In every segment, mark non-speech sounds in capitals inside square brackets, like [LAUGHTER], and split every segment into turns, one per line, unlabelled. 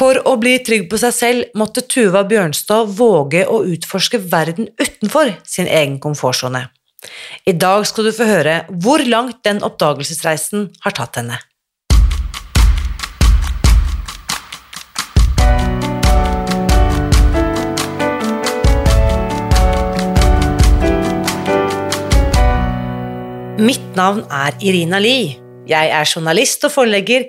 For å bli trygg på seg selv måtte Tuva Bjørnstad våge å utforske verden utenfor sin egen komfortsone. I dag skal du få høre hvor langt den oppdagelsesreisen har tatt henne. Mitt navn er Irina Lie. Jeg er journalist og forlegger,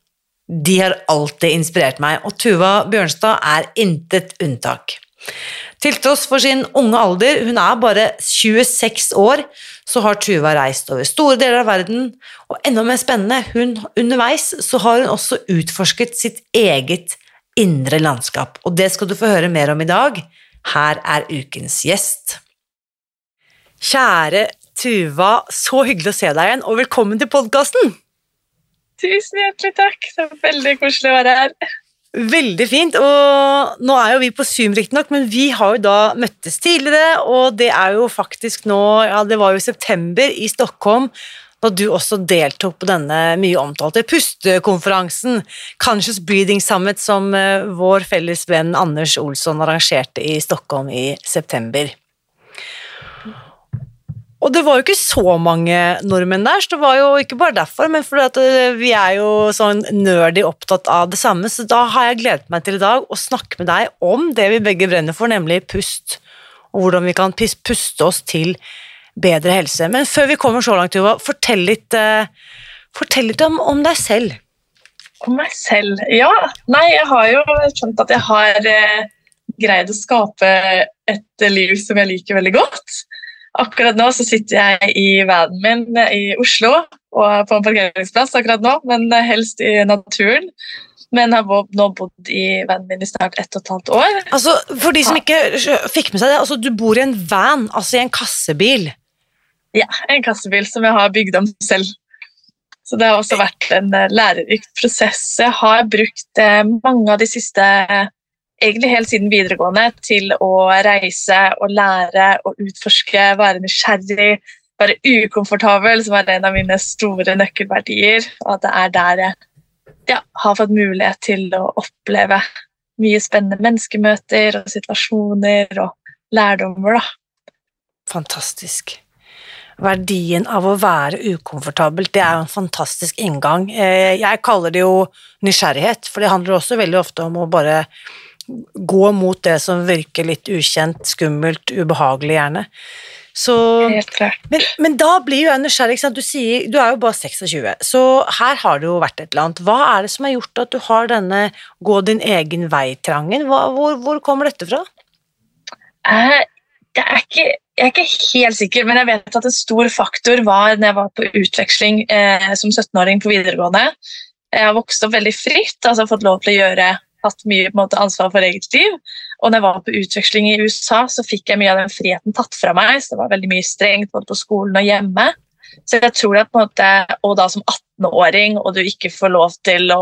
de har alltid inspirert meg, og Tuva Bjørnstad er intet unntak. Til tross for sin unge alder, hun er bare 26 år, så har Tuva reist over store deler av verden, og enda mer spennende, hun, underveis så har hun også utforsket sitt eget indre landskap, og det skal du få høre mer om i dag. Her er ukens gjest. Kjære Tuva, så hyggelig å se deg igjen, og velkommen til podkasten!
Tusen hjertelig takk. Det var veldig koselig å være her.
Veldig fint. og Nå er jo vi på Zoom, riktignok, men vi har jo da møttes tidligere, og det er jo faktisk nå Ja, det var jo september i Stockholm da du også deltok på denne mye omtalte pustekonferansen, Conscious Breathing Summit, som eh, vår felles venn Anders Olsson arrangerte i Stockholm i september. Og det var jo ikke så mange nordmenn der, så det var jo ikke bare derfor, men fordi eh, vi er jo sånn nerdy opptatt av det samme, så da har jeg gledet meg til i dag å snakke med deg om det vi begge brenner for, nemlig pust, og hvordan vi kan puste oss til bedre helse. Men før vi kommer så langt, Tuva, fortell litt, uh, fortell litt om, om, deg selv.
Om meg selv? Ja. Nei, jeg har jo skjønt at jeg har eh, greid å skape et liv som jeg liker veldig godt. Akkurat nå så sitter jeg i vanen min i Oslo og på en parkeringsplass akkurat nå, men helst i naturen. Men har nå bodd i vanen min i snart ett og et halvt år.
Altså, For de som ikke fikk med seg det, altså, du bor i en van, altså i en kassebil?
Ja, en kassebil som jeg har bygd om selv. Så det har også vært en eh, lærerik prosess. Jeg har brukt eh, mange av de siste egentlig helt siden videregående til å reise og lære og utforske, være nysgjerrig, være ukomfortabel, som er en av mine store nøkkelverdier. Og at det er der jeg ja, har fått mulighet til å oppleve mye spennende menneskemøter og situasjoner og lærdommer. Da.
Fantastisk. Verdien av å være ukomfortabel, det er jo en fantastisk inngang. Eh, jeg kaller det jo nysgjerrighet, for det handler også veldig ofte om å bare gå mot det som virker litt ukjent, skummelt, ubehagelig, gjerne. Så, men, men, da blir jo jeg nysgjerrig. Du, sier, du er jo bare 26, så her har det jo vært et eller annet. Hva er det som har gjort at du har denne gå din egen vei-trangen? Hvor, hvor, kommer dette fra?
Det er ikke, jeg er ikke helt sikker, men jeg vet at en stor faktor var når jeg var på utveksling eh, som 17-åring på videregående. Jeg har vokst opp veldig fritt, altså fått lov til å gjøre hatt mye måte, ansvar for eget liv. Og når jeg var på utveksling i USA, så fikk jeg mye av den friheten tatt fra meg. så det var veldig mye strengt både på skolen og hjemme. Så jeg tror at måte, Og da som 18-åring, og du ikke får lov til å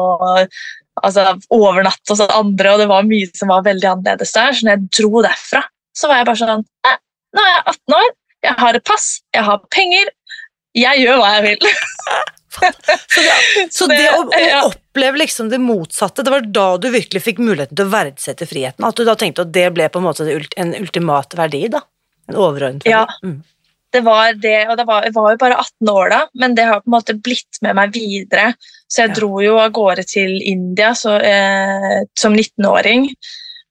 altså, overnatte hos andre, og det var mye som var veldig annerledes der. Så når jeg dro derfra, så var jeg bare sånn Nå er jeg 18 år, jeg har et pass, jeg har penger, jeg gjør hva jeg vil. [LAUGHS] [LAUGHS]
så, det, så det å, å, oppleve liksom det motsatte, det var da du virkelig fikk muligheten til å verdsette friheten? At du da tenkte at det ble på en måte en ultimat verdi? da? En overordnet
verdi? Ja. Mm. Det var det, og det var, jeg var jo bare 18 år da, men det har på en måte blitt med meg videre. Så jeg ja. dro jo av gårde til India så, eh, som 19-åring.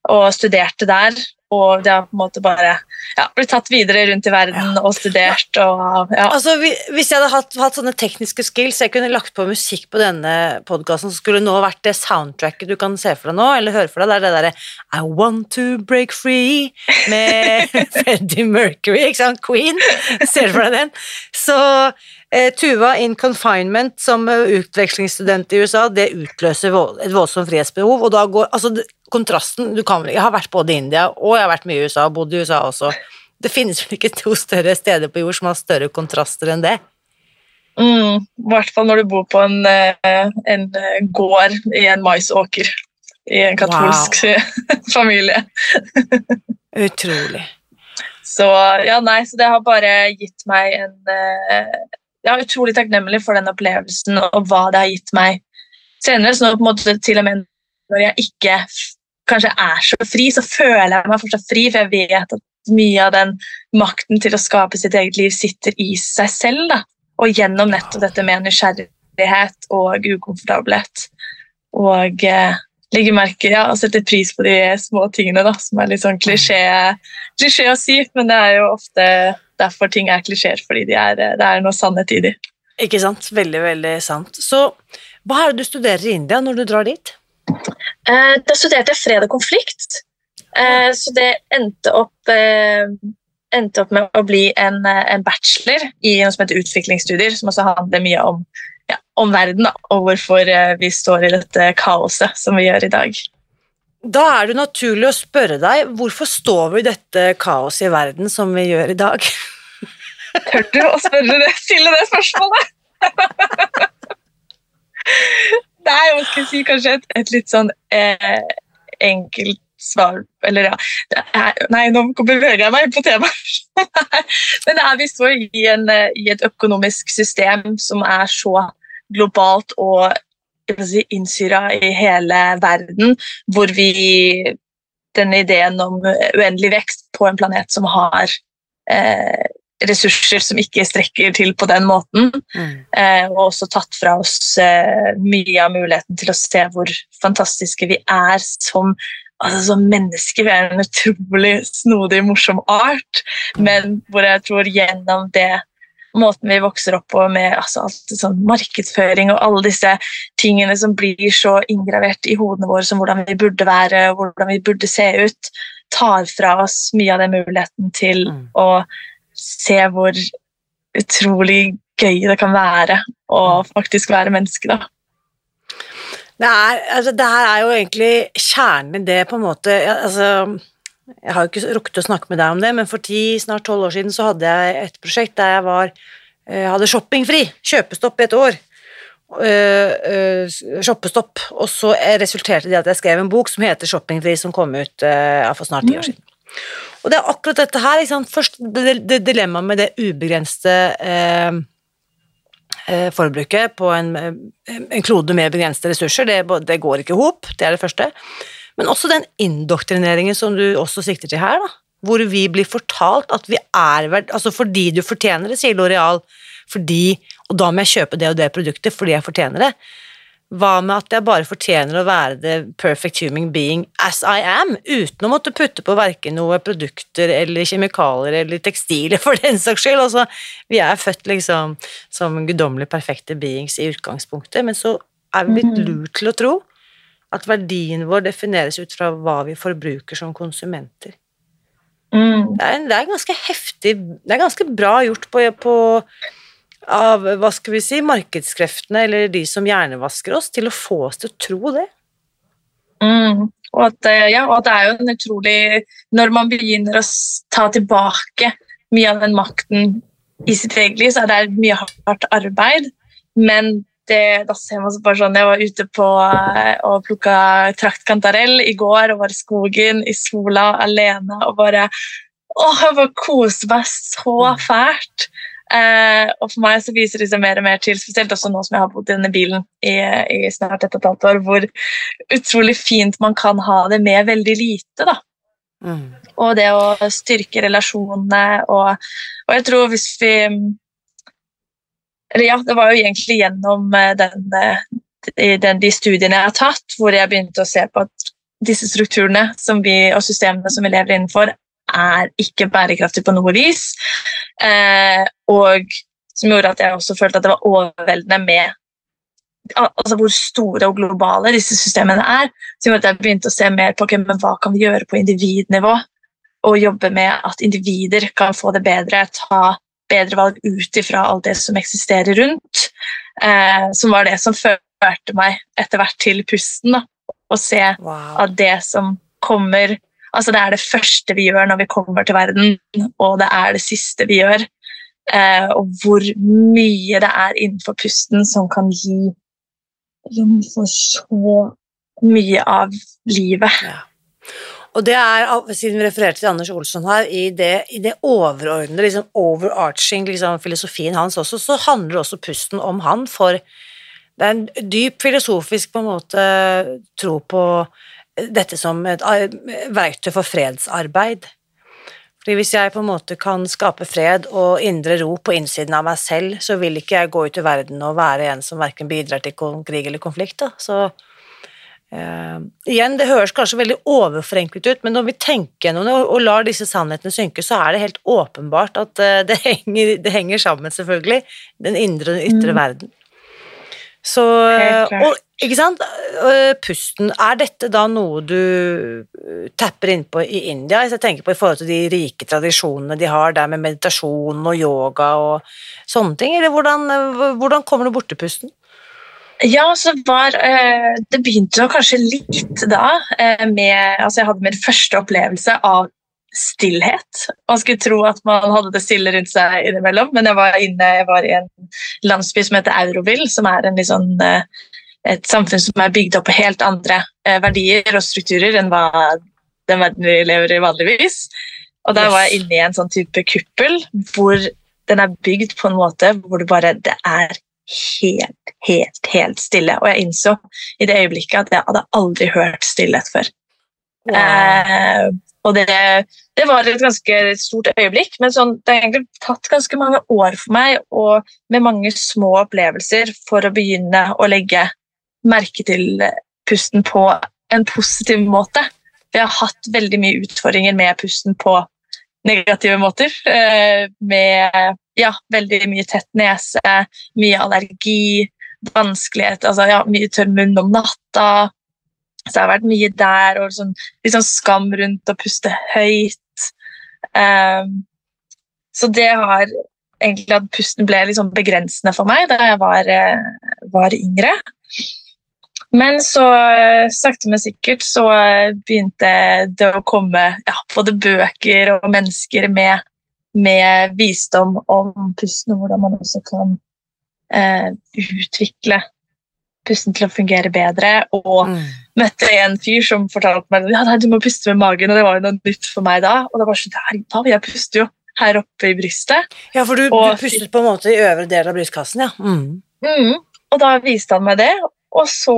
og studerte der. Og det har på en måte bare ja, blitt tatt videre rundt i verden og studert. Og, ja.
Altså, hvis jeg hadde hatt, hatt, sånne tekniske skills, jeg kunne lagt på musikk på denne podkasten, så skulle det nå vært det soundtracket du kan se for deg nå, eller høre for deg. Det er det derre I want to break free med [LAUGHS] Freddie Mercury, ikke sant? Queen. Ser du for deg den? Så eh, Tuva in confinement som utvekslingsstudent i USA, det utløser et voldsomt frihetsbehov, og da går altså kontrasten du kan, Jeg har vært både i India og jeg har vært mye i USA, bodd i USA også. Det finnes vel ikke to større steder på jord som har større kontraster enn det?
Mm, I hvert fall når du bor på en, eh, en eh, gård i en maisåker i en katolsk wow. [LAUGHS] familie. [LAUGHS]
Utrolig.
Så ja, nei, så det har bare gitt meg en eh, Jeg er utrolig takknemlig for den opplevelsen og hva det har gitt meg senere. Så nå på en måte til og med når jeg ikke kanskje er så fri, så føler jeg meg fortsatt fri, for jeg vet at mye av den makten til å skape sitt eget liv sitter i seg selv. Da. Og gjennom nettopp dette med nysgjerrighet og ukomfortabelhet. Og eh, legge merke ja, og sette pris på de små tingene, da, som er litt sånn klisjé, klisjé å si, men det er jo ofte derfor ting er klisjeer, fordi de er, det er noe sannhet i de.
Ikke sant. Veldig, veldig sant. Så hva er det du studerer i India når du drar dit?
Eh, da studerte jeg fred og konflikt. Eh, så det endte opp, eh, endte opp, med å bli en, en, bachelor i noe som heter utviklingsstudier, som også handler mye om, ja, om verden da, og hvorfor vi står i dette kaoset som vi gjør i dag.
Da er det naturlig å spørre deg hvorfor står vi i dette kaoset i verden som vi gjør i dag? [LAUGHS]
Tør du å spørre det, stille det spørsmålet? [LAUGHS] Nei, hva skal jeg si, kanskje et, et litt sånn eh, enkelt svar Eller ja er, Nei, nå beveger jeg meg på temaet. [LAUGHS] Men det er, vi står i, en, i, et økonomisk system som er så globalt og si, innsyra i hele verden, hvor vi Denne ideen om uendelig vekst på en planet som har eh, ressurser som ikke strekker til på den måten. Mm. Eh, og også tatt fra oss eh, mye av muligheten til å se hvor fantastiske vi er som, altså, som mennesker. Vi er en utrolig snodig, morsom art, men hvor jeg tror gjennom det måten vi vokser opp på med altså, sånn markedsføring og alle disse tingene som blir så inngravert i hodene våre som hvordan vi burde være, hvordan vi burde se ut, tar fra oss mye av den muligheten til mm. å se hvor utrolig gøy det kan være å faktisk være menneske, da.
Det, er, altså, det her er jo egentlig kjernen i det, på en måte altså, Jeg har jo ikke rukket å snakke med deg om det, men for ti, snart tolv år siden så hadde jeg et prosjekt der jeg var, eh, hadde shoppingfri, kjøpestopp i et år. Uh, uh, shoppestopp, og så resulterte det i at jeg skrev en bok som heter Shoppingfri, som kom ut uh, for snart ti år mm. siden. Og det er akkurat dette her. Først det, det dilemmaet med det ubegrensede eh, eh, forbruket på en, eh, en, klode med begrensede ressurser. Det, det går ikke i hop, det er det første. Men også den indoktrineringen som du også sikter til her, da, hvor vi blir fortalt at vi er verdt Altså fordi du fortjener det, sier Loreal, fordi Og da må jeg kjøpe det og det produktet fordi jeg fortjener det. Hva med at jeg bare fortjener å være the perfect human being as I am, uten å måtte putte på verken noe produkter eller kjemikalier eller tekstiler, for den saks skyld? Altså, vi er født liksom som guddommelig perfekte beings i utgangspunktet, men så er vi blitt mhm. lurt til å tro at verdien vår defineres ut fra hva vi forbruker som konsumenter. Mm. Det, er, det, er, ganske heftig Det er ganske bra gjort på, på av hva skal vi si, markedskreftene eller de som hjernevasker oss, til å få oss til å tro det.
Mm. Og, at, eh, ja, og det er jo en utrolig Når man begynner å ta tilbake mye av den makten i sitt eget liv, så er det mye hardt arbeid. Men det, da ser man så bare sånn Jeg var ute på eh, og plukka traktkantarell i går og var i skogen i sola alene og bare Å, jeg bare koste meg så fælt. Eh, og for meg så viser det seg mer og mer til, spesielt også nå som jeg har bodd i denne bilen i, i snart et og et halvt år, hvor utrolig fint man kan ha det med veldig lite. da. Mm. Og det å styrke relasjonene og, og jeg tror hvis vi eller ja, det var jo egentlig gjennom eh, den, eh, den, de studiene jeg har tatt, hvor jeg begynte å se på at disse strukturene vi, og systemene som vi lever innenfor, er ikke bærekraftig på noe vis. Eh, og som gjorde at jeg også følte at det var overveldende med altså hvor store og globale disse systemene er. Som gjorde at jeg begynte å se mer på okay, hva kan vi gjøre på individnivå. Og jobbe med at individer kan få det bedre, ta bedre valg ut ifra alt det som eksisterer rundt. Eh, som var det som førte meg etter hvert til pusten. Da. og se wow. at det som kommer Altså det er det første vi gjør når vi kommer til verden, og det er det siste vi gjør. Eh, og hvor mye det er innenfor pusten som kan gi rom for så mye av livet. Ja.
Og det er, siden vi refererte til Anders Olsson her, i det, i det overordnede, liksom overarching liksom, filosofien hans også, så handler også pusten om han, for det er en dyp filosofisk på en måte tro på dette som et verktøy for fredsarbeid. Fordi Hvis jeg på en måte kan skape fred og indre ro på innsiden av meg selv, så vil ikke jeg gå ut i verden og være en som verken bidrar til krig eller konflikt. Da. Så uh, igjen, det høres kanskje veldig overforenklet ut, men når vi tenker gjennom det og, og, lar disse sannhetene synke, så er det helt åpenbart at uh, det, [LAUGHS] henger, det, henger, sammen, selvfølgelig, den indre og den ytre mm. verden. Så, og, ikke sant? Pusten, er dette da noe du øh, tapper innpå i India? Hvis jeg tenker på i forhold til de rike tradisjonene de har der med meditasjon og yoga og sånne ting, eller hvordan, hvordan kommer du borti pusten?
Ja, så var Det begynte jo kanskje litt da med Altså, jeg hadde min første opplevelse av stillhet. Man skulle tro at man hadde det stille rundt seg innimellom, men jeg var inne, jeg var i en landsby som heter Euroville, som er sånn et samfunn som er bygd opp på helt andre eh, verdier og strukturer enn hva den verden vi lever i vanligvis. Og der var jeg inne i en sånn type kuppel hvor den er bygd på en måte hvor det bare det er helt, helt, helt stille. Og jeg innså i det øyeblikket at jeg hadde aldri hørt stillhet før. Wow. Eh, og det, det, var et ganske stort øyeblikk, men sånn, det har egentlig tatt ganske mange år for meg, og med mange små opplevelser, for å begynne å legge merke til pusten på en positiv måte. Vi har hatt veldig mye utfordringer med pusten på negative måter. Eh, med ja, veldig mye tett nese, mye allergi, vanskelighet, altså ja, mye tørr munn om natta. Så det har vært mye der, og sånn, litt sånn skam rundt å puste høyt. Um, så det har egentlig at pusten ble liksom begrensende for meg da jeg var, var yngre. Men så eh, sakte, men sikkert så eh, begynte det å komme ja, både bøker og mennesker med, med, visdom om pusten, og hvordan man også kan eh, utvikle pusten til å fungere bedre. Og mm. møtte en fyr som fortalte meg ja, du må puste med magen, og det var jo noe nytt for meg da. Og det var sånn, jeg puster jo her oppe i brystet.
Ja, for du, og, du pustet på en måte i øvre del av brystkassen, ja. Mm.
Mm. Og da viste han meg det, og så,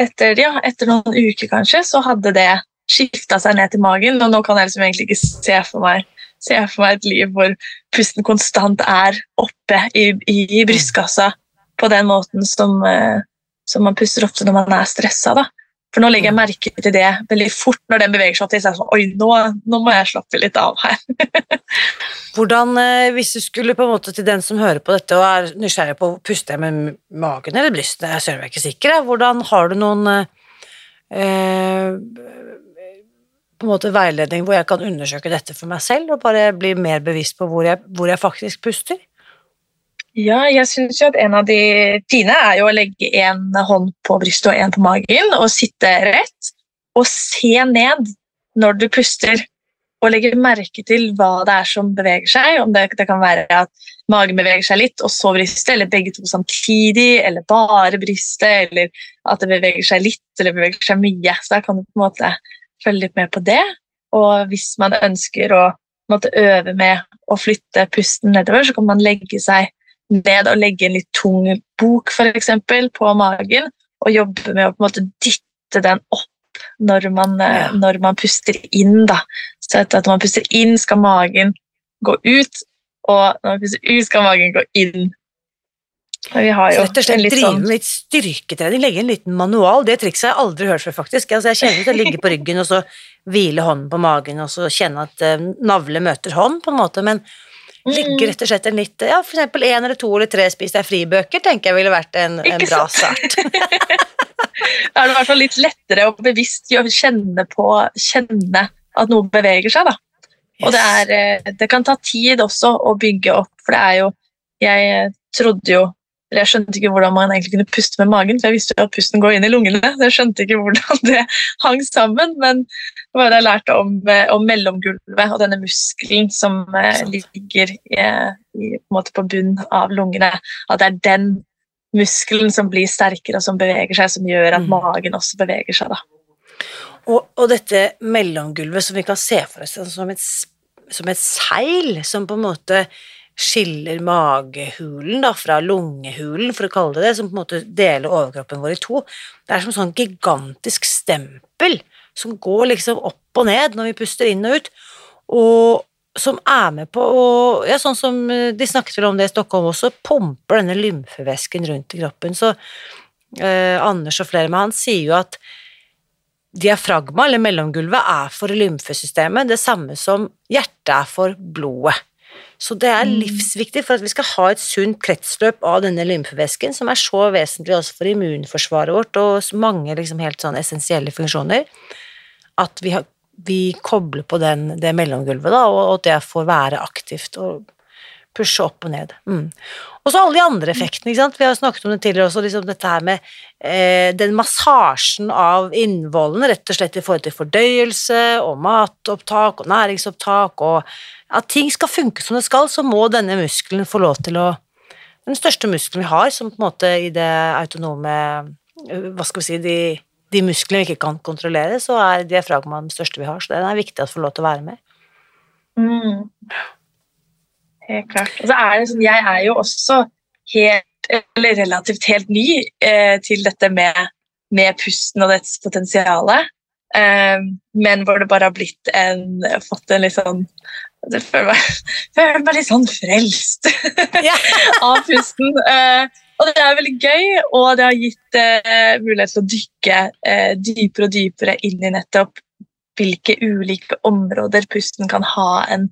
etter, ja, etter noen uker kanskje, så hadde det skifta seg ned til magen. Og nå kan jeg liksom egentlig ikke se for meg, se for meg et liv hvor pusten konstant er oppe i, i, i brystkassa på den måten som, uh, som, man puster ofte når man er stressa. For nå legger jeg merke til det veldig fort når den beveger seg Så til er Sånn, Oi, nå, nå, må jeg slappe litt av her. [LAUGHS]
Hvordan, eh, hvis du skulle på en måte til den som hører på dette og er nysgjerrig på puster jeg med magen eller brystet, jeg er ikke sikker, hvordan har du noen eh, på en måte veiledning hvor jeg kan undersøke dette for meg selv og bare bli mer bevisst på hvor jeg, hvor jeg faktisk puster?
Ja, jeg synes jo at en av de fine er jo å legge en hånd på brystet og en på magen og sitte rett og se ned når du puster. Og legge merke til hva det er som beveger seg. Om det, det kan være at magen beveger seg litt, og så brystet, eller begge to samtidig, eller bare brystet, eller at det beveger seg litt eller beveger seg mye. Så da kan du på en måte følge litt med på det. Og hvis man ønsker å måtte øve med å flytte pusten nedover, så kan man legge seg ned og legge en litt tung bok for eksempel, på magen og jobbe med å på en måte dytte den opp når man, eh, ja. når man puster inn. Da. Så at når man puster inn, skal magen gå ut, og når man puster ut, skal magen gå inn. Vi har jo
Rett og slett
litt
drive
sånn
med litt styrketrening, legge en liten manual. Det trikset har jeg aldri hørt før, faktisk. Altså, jeg kjenner til å ligge på ryggen og så hvile hånden på magen og så kjenne at eh, navle møter hånd, på en måte, men ligge
Mm.
rett og slett en litt Ja, for eksempel én eller to eller tre spis deg fri-bøker, tenker jeg ville vært en, en bra start. [LAUGHS]
Da er det i hvert fall litt lettere å bevisst kjenne på Kjenne at noe beveger seg, da. Og det, er, eh, det kan ta tid også å bygge opp, for det er jo Jeg trodde jo eller Jeg skjønte ikke hvordan man egentlig kunne puste med magen, for jeg visste jo at pusten går inn i lungene. Jeg skjønte ikke hvordan det [LAUGHS] hang sammen, men det var det jeg lærte om, eh, om mellomgulvet og denne muskelen som eh, ligger i, i, på, på bunnen av lungene. At det er den muskelen som blir sterkere og som beveger seg, som gjør at
Mm.
magen også beveger seg. Da.
Og, og dette mellomgulvet som vi kan se for oss som et, som et seil, som på en måte skiller magehulen da, fra lungehulen, for å kalle det det, som på en måte deler overkroppen vår i to. Det er som sånn gigantisk stempel som går liksom opp og ned når vi puster inn og ut, og som er med på å Ja, sånn som eh, de snakket vel om det i Stockholm også, pumper denne lymfevæsken rundt i kroppen. Så eh, Anders og flere med han sier jo at diafragma, eller mellomgulvet, er for lymfesystemet det samme som hjertet er for blodet. Så det er
Mm.
livsviktig for at vi skal ha et sunt kretsløp av denne lymfevæsken, som er så vesentlig også for immunforsvaret vårt og mange liksom helt sånn essensielle funksjoner, at vi, har, vi kobler på den, det mellomgulvet, da, og, og at det får være aktivt og pushe opp og ned. Mm. Og så alle de andre effektene, ikke sant. Vi har jo snakket om det tidligere også, liksom dette her med eh, den massasjen av innvollene, rett og slett i forhold til fordøyelse og matopptak og næringsopptak, og at ting skal funke som det skal, så må denne muskelen få lov til å Den største muskelen vi har, som på en måte i det autonome eh, Hva skal vi si de, de musklene vi ikke kan kontrollere, så er diafragmaen den største vi har, så den er viktig at får lov til å være med.
Mm. Helt klart. Og så er det sånn, jeg er jo også helt, eller relativt helt ny eh, til dette med, med pusten og dets potensial. Eh, men hvor det bare har blitt en fått en litt sånn Jeg føler meg, [LAUGHS] føler meg litt sånn frelst [LAUGHS] av pusten. Eh, og det er veldig gøy, og det har gitt eh, mulighet til å dykke eh, dypere og dypere inn i nettopp hvilke ulike områder pusten kan ha en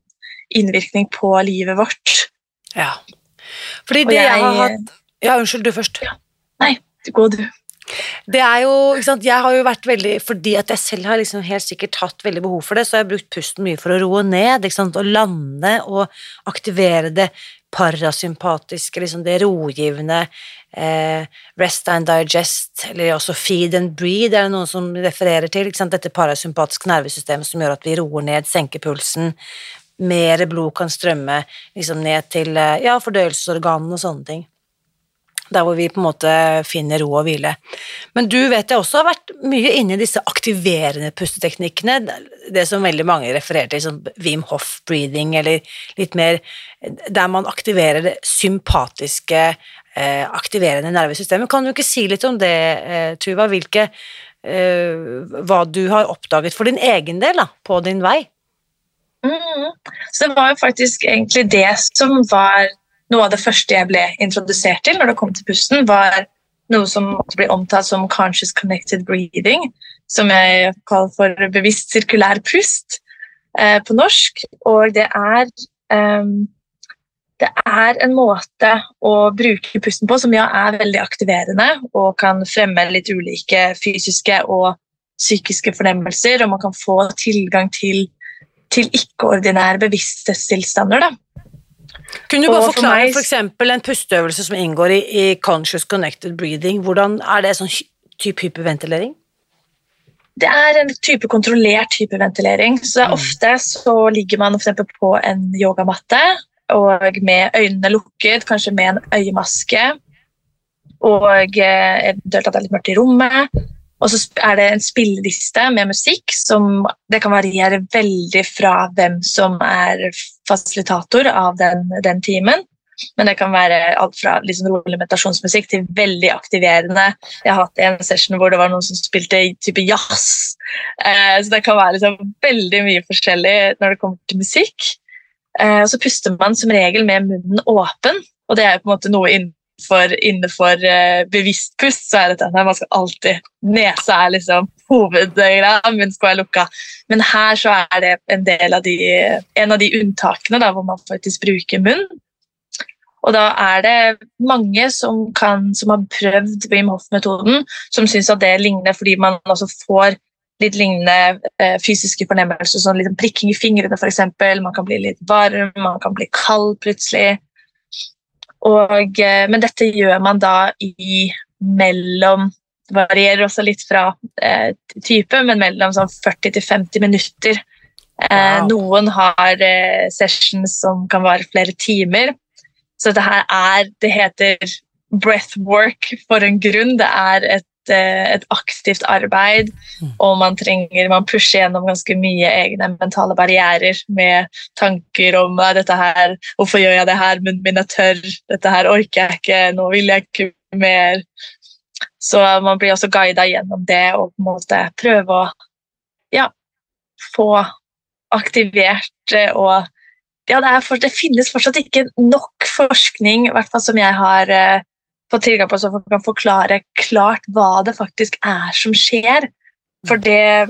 innvirkning på livet vårt.
Ja. Fordi det jeg,
jeg-
har hatt Ja, unnskyld, du først.
nei, Gå du.
Det er jo, ikke sant, Jeg har jo vært veldig Fordi at jeg selv har liksom helt sikkert hatt veldig behov for det, så har jeg brukt pusten mye for å roe ned, ikke sant, og lande og aktivere det parasympatiske, liksom det rogivende, eh, rest and digest, eller også feed and breathe, er det noen som refererer til, ikke sant, dette parasympatiske nervesystemet som gjør at vi roer ned, senker pulsen, mer blod kan strømme liksom ned til eh, ja, fordøyelsesorganene og sånne ting. Der hvor vi på en måte finner ro og hvile. Men du vet jeg også har vært mye inne i disse aktiverende pusteteknikkene, det som veldig mange refererer til som Wim Hof breathing, eller litt mer der man aktiverer det sympatiske, eh, aktiverende nervesystemet. Kan du ikke si litt om det, eh, Tuva, hvilke eh, hva du har oppdaget for din egen del da, på din vei?
Mm. Så det var jo faktisk egentlig det som var noe av det første jeg ble introdusert til når det kom til pusten, var noe som måtte bli omtalt som conscious connected breathing, som jeg kaller for bevisst sirkulær pust eh, på norsk. Og det er um, det er en måte å bruke pusten på som ja, er veldig aktiverende og kan fremme litt ulike fysiske og psykiske fornemmelser, og man kan få tilgang til, til ikke-ordinære bevissthetstilstander. da.
Kunne du bare
Og for
forklare
meg-
for en pusteøvelse som inngår i, i conscious connected breathing, hvordan er det sånn type hyperventilering?
Det er en type kontrollert hyperventilering. Så
Mm.
ofte så ligger man for på en yogamatte og med øynene lukket, kanskje med en øyemaske, og eh, eventuelt at det er litt mørkt i rommet. Og så er det en spilleliste med musikk som det kan variere veldig fra hvem som er fasilitator av den, den timen. Men det kan være alt fra sånn rolig meditasjonsmusikk til veldig aktiverende. Jeg har hatt en session hvor det var noen som spilte type jazz. Eh, så det kan være liksom veldig mye forskjellig når det kommer til musikk. Eh, og så puster man som regel med munnen åpen, og det er på en måte noe innen innenfor, innenfor uh, bevisst pust, så er dette at man skal alltid Nesa er liksom hovedgreia, munnen skal være lukka. Men her så er det en del av de, en av de unntakene da, hvor man faktisk bruker munn. Og da er det mange som, kan, som har prøvd Wim Hof-metoden, som syns at det ligner fordi man også får litt lignende eh, fysiske fornemmelser, sånn liten prikking i fingrene f.eks. Man kan bli litt varm, man kan bli kald plutselig. Og, eh, men dette gjør man da i mellom Det varierer også litt fra eh, type, men mellom sånn 40 til 50 minutter. Eh, wow. Noen har eh, sessions som kan vare flere timer. Så det her er Det heter breathwork for en grunn. Det er et et aktivt arbeid, mm. og man trenger, man pusher gjennom ganske mye egne mentale barrierer med tanker om dette her, hvorfor gjør jeg det her, munnen min er tørr, dette her orker jeg ikke, nå vil jeg ikke mer. Så man blir også guida gjennom det og på en måte prøve å ja, få aktivert eh, og ja, det, for, det, finnes fortsatt ikke nok forskning, i hvert fall som jeg har uh, få tilgang på så folk kan forklare klart hva det faktisk er som skjer. For det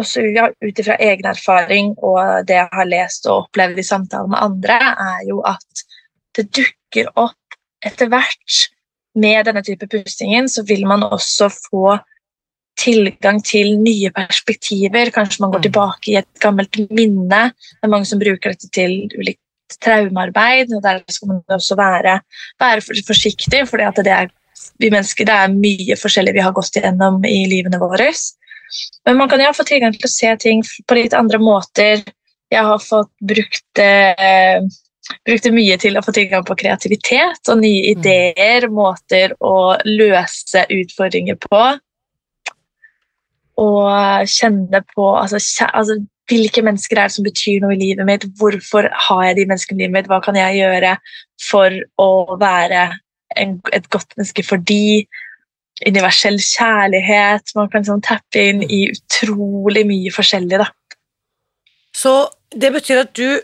også ja, ut ifra egen erfaring og det jeg har lest og opplevd i samtaler med andre, er jo at det dukker opp etter hvert med denne type pustingen, så vil man også få tilgang til nye perspektiver. Kanskje man går mm. tilbake i et gammelt minne. Det er mange som bruker dette til ulikt traumearbeid. og Der skal man også være, være forsiktig, for vi mennesker det er mye forskjellig vi har gått igjennom i livene våre. Men man kan jo få tilgang til å se ting på litt andre måter. Jeg har fått brukt eh, brukte mye til å få tilgang på kreativitet og nye mm. ideer, måter å løse utfordringer på. Og kjenne på altså, altså, hvilke mennesker er det som betyr noe i livet mitt? Hvorfor har jeg de menneskene i livet mitt? Hva kan jeg gjøre for å være en, et godt menneske for de? Universell kjærlighet. Man kan sånn tappe inn i utrolig mye forskjellig. da.
Så det betyr at du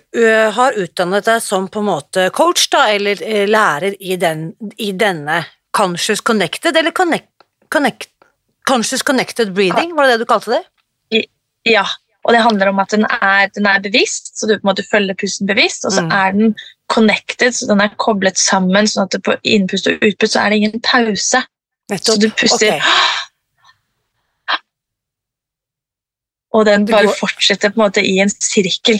har utdannet deg som på en måte coach, da, eller lærer i, den, i, denne Conscious Connected, eller connect, connect, Conscious Connected Breathing, var det det du kalte det?
Ja, og det handler om at den er, den er bevisst, så du på en måte følger pusten bevisst. Og så mm. er den connected, så den er koblet sammen, sånn at på innpust og utpust så er det ingen pause.
Nettopp.
Så du puster okay. Og den bare fortsetter på en måte i en sirkel.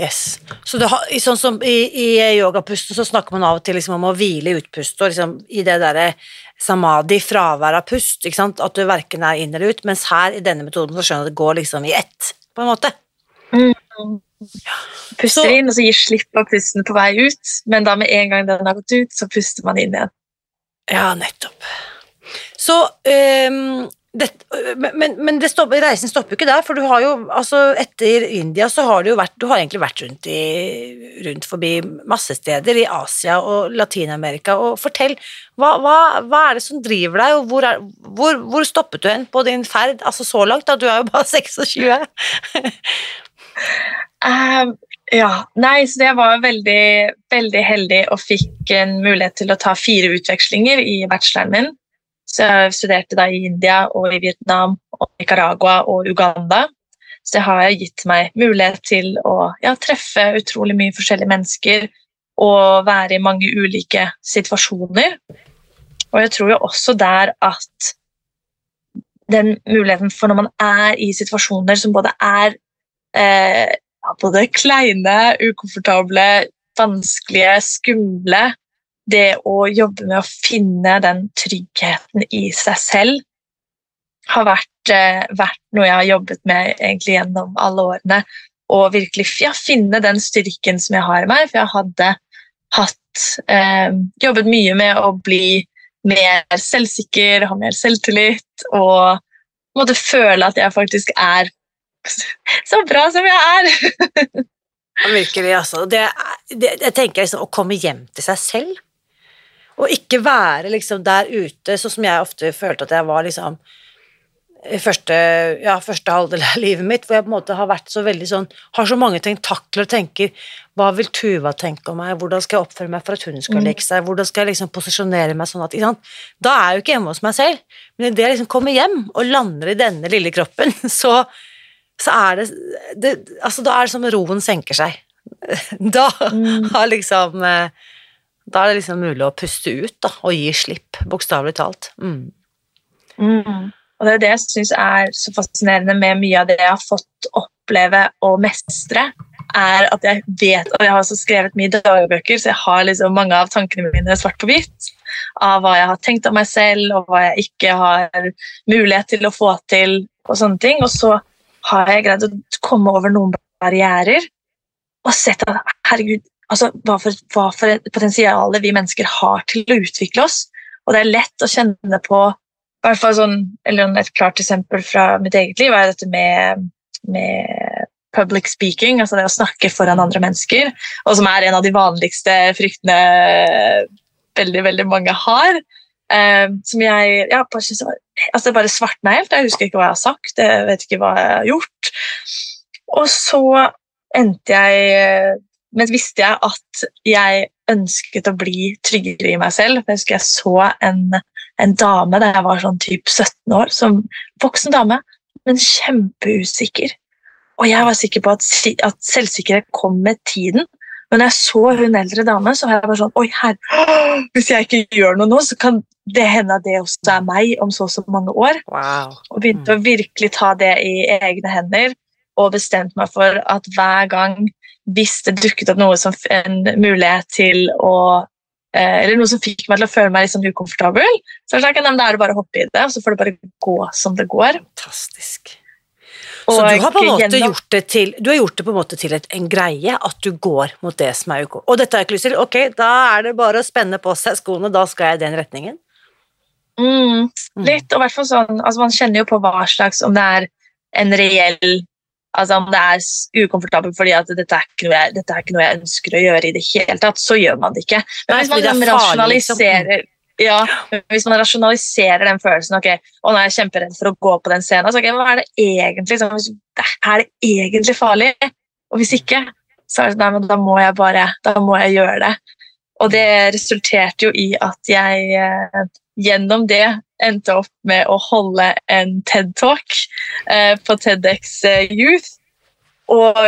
Yes. Så har, sånn som I, i yogapusten så snakker man av og til liksom om å hvile i utpust, og liksom i det derre samadhi, fravær av pust, at du verken er inn eller ut, mens her i denne metoden så skjønner du at det går liksom i ett på en måte.
Mm. Puster så, inn, og så gir slipp på pusten på vei ut, men da med en gang den har gått ut, så puster man inn igjen.
Ja, nettopp. Så um, det, men, men det stopper, reisen stopper jo ikke der, for du har jo altså etter India så har du jo vært Du har egentlig vært rundt, i, rundt forbi masse steder i Asia og Latin-Amerika, og fortell, hva, hva, hva, er det som driver deg, og hvor, er, hvor, hvor, stoppet du hen på din ferd, altså så langt, da, du er jo bare [LAUGHS] 26?
um, ja, nei, så jeg var veldig, veldig heldig og fikk en mulighet til å ta fire utvekslinger i bacheloren min. Så jeg studerte da i India og i Vietnam og Nicaragua og Uganda. Så det har gitt meg mulighet til å ja, treffe utrolig mye forskjellige mennesker og være i mange ulike situasjoner. Og jeg tror jo også der at den muligheten for når man er i situasjoner som både er eh, både kleine, ukomfortable, vanskelige, skumle, det å jobbe med å finne den tryggheten i seg selv har vært, eh, vært noe jeg har jobbet med egentlig gjennom alle årene. Og virkelig ja, finne den styrken som jeg har i meg. For jeg hadde hatt, eh, jobbet mye med å bli mer selvsikker, ha mer selvtillit og måtte føle at jeg faktisk er [LAUGHS] så bra som jeg er. [LAUGHS]
Virkelig, altså. Det, det, jeg tenker liksom å komme hjem til seg selv og ikke være liksom der ute, sånn som jeg ofte følte at jeg var liksom i første, ja, første halvdel av livet mitt, hvor jeg på en måte har vært så veldig sånn Har så mange tentakler og tenker Hva vil Tuva tenke om meg? Hvordan skal jeg oppføre meg for at hun skal
Mm.
like seg? Hvordan skal jeg liksom posisjonere meg sånn at ikke sant? Da er jeg jo ikke hjemme hos meg selv, men idet jeg liksom kommer hjem og lander i denne lille kroppen, [LAUGHS] så, så er det, det Altså, da er det som roen senker seg. [LAUGHS] Da
Mm.
har liksom eh, Da er det liksom mulig å puste ut, da, og gi slipp, bokstavelig talt. Mm.
Mm. Og det er det jeg syns er så fascinerende med mye av det jeg har fått oppleve og mestre, er at jeg vet Og jeg har også skrevet mye dagbøker, så jeg har liksom mange av tankene mine svart på hvitt. Av hva jeg har tenkt om meg selv, og hva jeg ikke har mulighet til å få til, og sånne ting. Og så har jeg greid å komme over noen barrierer og sett at herregud, altså, hva for, hva for et vi mennesker har til å utvikle oss. Og det er lett å kjenne på hvert fall sånn, eller Et klart eksempel fra mitt eget liv er dette med, med public speaking, altså det å snakke foran andre mennesker, og som er en av de vanligste fryktene veldig veldig mange har. eh, som jeg ja, bare synes var, altså det bare svartna helt. Jeg husker ikke hva jeg har sagt, jeg vet ikke hva jeg har gjort. Og så endte jeg eh, Men visste jeg at jeg ønsket å bli tryggere i meg selv. Jeg husker jeg så en en dame da jeg var sånn typ 17 år, som voksen dame, men kjempeusikker. Og jeg var sikker på at, at selvsikkerhet kom med tiden. Men når jeg så hun eldre dame, så var jeg bare sånn Oi, herre, hvis jeg ikke gjør noe nå, så kan det hende at det også er meg om så og så mange år.
Wow.
Og begynte å virkelig ta det i egne hender og bestemte meg for at hver gang hvis det dukket opp noe som en mulighet til å eh, eller noe som fikk meg til å føle meg litt sånn ukomfortabel, så det sånn, da er det bare å hoppe i det, og så får det bare gå som det går.
Fantastisk. Så du har på en måte
gjennom-
gjort det til Du har gjort det på en måte til et, en greie at du går mot det som er uko. Og dette har jeg ikke lyst til. Ok, da er det bare å spenne på seg skoene, da skal jeg i den retningen.
Mm,
Mm.
litt, og i hvert fall sånn, altså Man kjenner jo på hva slags Om det er en reell altså Om det er ukomfortabelt fordi at dette er, ikke noe jeg, dette er ikke noe jeg ønsker å gjøre i det hele tatt, så gjør man det ikke. Men hvis man liksom rasjonaliserer ja, hvis man rasjonaliserer den følelsen ok, å er kjemperedd for å gå på den scenen, så ok, hva er det egentlig så, Er det egentlig farlig? Og hvis ikke, så er det sånn, nei, men da må jeg bare da må jeg gjøre det. Og det resulterte jo i at jeg eh, gjennom det endte opp med å holde en TED-talk eh, på TEDx eh, Youth. Og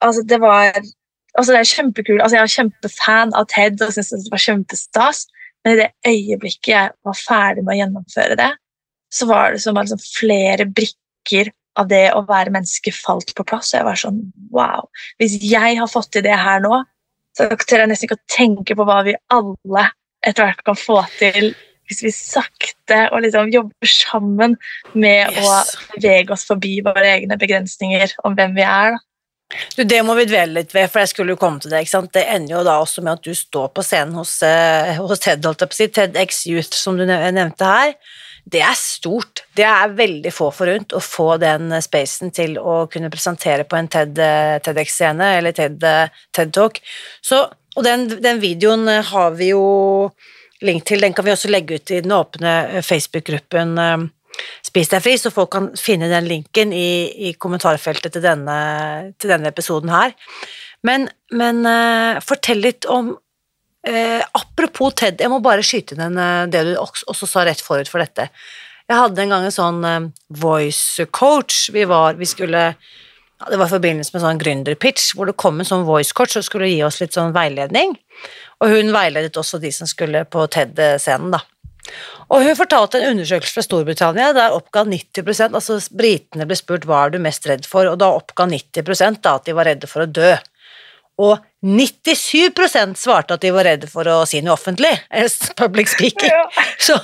altså, det var altså, det er kjempekult. Altså, jeg er kjempefan av TED og syntes det var kjempestas. Men i det øyeblikket jeg var ferdig med å gjennomføre det, så var det som liksom, flere brikker av det å være menneske falt på plass. Og jeg var sånn wow. Hvis jeg har fått til det her nå, så tør jeg nesten ikke å tenke på hva vi alle etter hvert kan få til hvis vi sakte og liksom jobber sammen med
Yes.
å bevege oss forbi våre egne begrensninger om hvem vi er. Da.
Du, Det må vi dvele litt ved, for jeg skulle jo komme til det. ikke sant? Det ender jo da også med at du står på scenen hos, eh, hos TED, holdt jeg på å si, TEDx Youth, som du nevnte her. Det er stort. Det er veldig få forunt å få den eh, spacen til å kunne presentere på en TED, eh, TEDx-scene eller TED, eh, TED-talk. Så, og den, den videoen har vi jo link til. Den kan vi også legge ut i den åpne eh, Facebook-gruppen eh, Spis deg fri, så folk kan finne den linken i, i kommentarfeltet til denne, til denne episoden her. Men, men eh, fortell litt om eh, Apropos TED, jeg må bare skyte inn det du også, også sa rett forut for dette. Jeg hadde en gang en sånn eh, voice coach. Vi var Vi skulle ja, Det var i forbindelse med sånn gründerpitch, hvor det kom en sånn voice coach som skulle gi oss litt sånn veiledning. Og hun veiledet også de som skulle på TED-scenen, da. Og hun fortalte en undersøkelse fra Storbritannia der oppga 90% altså britene ble spurt hva er du mest redd for, og da oppga 90 da at de var redde for å dø. Og 97% svarte at de var redde for å si noe offentlig, eller public speaking. [LAUGHS] Så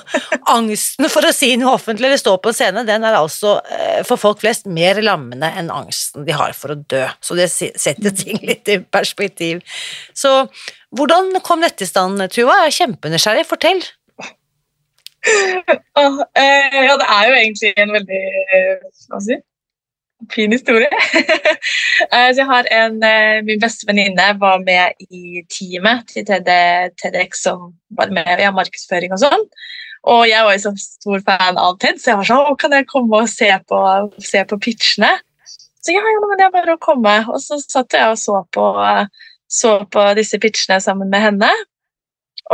angsten for å si noe offentlig eller stå på en scene, den er altså eh, for folk flest mer lammende enn angsten de har for å dø. Så det setter ting litt i perspektiv. Så hvordan kom dette i stand, Tuva? Jeg er kjempenysgjerrig. Fortell.
Eh, ja, det er jo egentlig en veldig eh, hva skal jeg si, fin historie. [LAUGHS] Eh, så jeg har en, eh, Min beste venninne var med i teamet til TED, TEDx som var med i markedsføring og sånn. Og jeg var jo så stor fan av TED, så jeg var sånn kan jeg komme og se på, se på pitchene? Så ja, ja, men det er bare å komme. Og så satt jeg og så på, så på disse pitchene sammen med henne.